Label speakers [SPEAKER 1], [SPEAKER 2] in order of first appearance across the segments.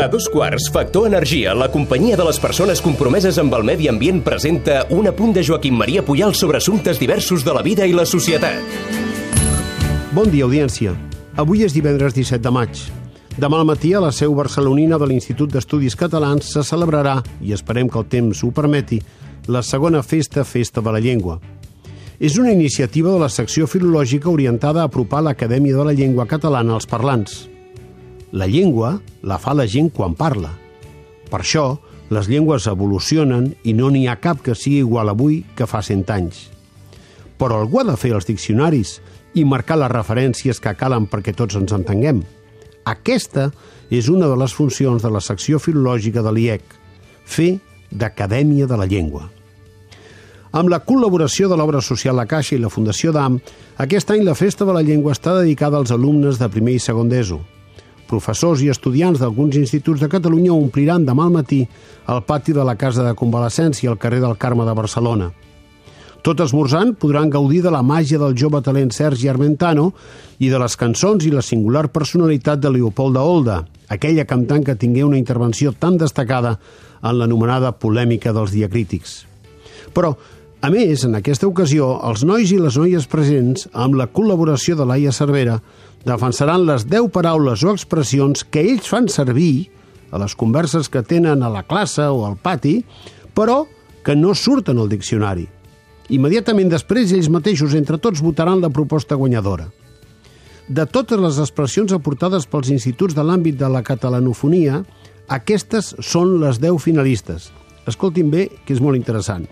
[SPEAKER 1] A dos quarts, Factor Energia, la companyia de les persones compromeses amb el medi ambient, presenta un apunt de Joaquim Maria Puyal sobre assumptes diversos de la vida i la societat.
[SPEAKER 2] Bon dia, audiència. Avui és divendres 17 de maig. Demà al matí a la seu barcelonina de l'Institut d'Estudis Catalans se celebrarà, i esperem que el temps ho permeti, la segona festa Festa de la Llengua. És una iniciativa de la secció filològica orientada a apropar l'Acadèmia de la Llengua Catalana als parlants. La llengua la fa la gent quan parla. Per això, les llengües evolucionen i no n'hi ha cap que sigui igual avui que fa cent anys. Però algú ha de fer els diccionaris i marcar les referències que calen perquè tots ens entenguem. Aquesta és una de les funcions de la secció filològica de l'IEC, fer d'Acadèmia de la Llengua. Amb la col·laboració de l'obra social La Caixa i la Fundació DAM, aquest any la Festa de la Llengua està dedicada als alumnes de primer i segon d'ESO. Professors i estudiants d'alguns instituts de Catalunya ompliran demà al matí el pati de la Casa de Convalescència al carrer del Carme de Barcelona. Tot esmorzant podran gaudir de la màgia del jove talent Sergi Armentano i de les cançons i la singular personalitat de Leopolda Olda, aquella cantant que tingué una intervenció tan destacada en l'anomenada polèmica dels diacrítics. Però, a més, en aquesta ocasió, els nois i les noies presents, amb la col·laboració de Laia Cervera, defensaran les 10 paraules o expressions que ells fan servir a les converses que tenen a la classe o al pati, però que no surten al diccionari. Immediatament després, ells mateixos, entre tots, votaran la proposta guanyadora. De totes les expressions aportades pels instituts de l'àmbit de la catalanofonia, aquestes són les 10 finalistes. Escoltin bé, que és molt interessant.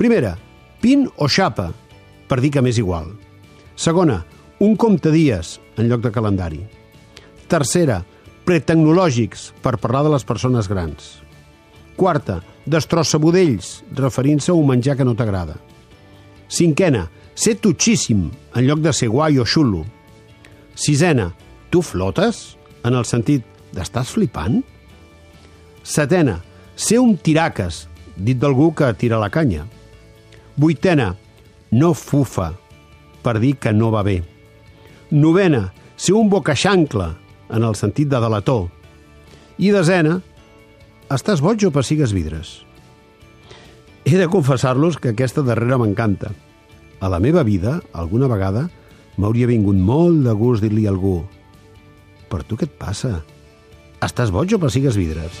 [SPEAKER 2] Primera, pin o xapa, per dir que m'és igual. Segona, un compte dies en lloc de calendari. Tercera, pretecnològics, per parlar de les persones grans. Quarta, destrossa-budells, referint-se a un menjar que no t'agrada. Cinquena, ser tutxíssim, en lloc de ser guai o xulo. Sisena, tu flotes? En el sentit d'estàs flipant? Setena, ser un tiraques, dit d'algú que tira la canya. Vuitena, no fufa, per dir que no va bé. Novena, ser un bocaixancle, en el sentit de delator. I desena, estàs boig o pessigues vidres? He de confessar-los que aquesta darrera m'encanta. A la meva vida, alguna vegada, m'hauria vingut molt de gust dir-li a algú «Per tu què et passa? Estàs boig o pessigues vidres?»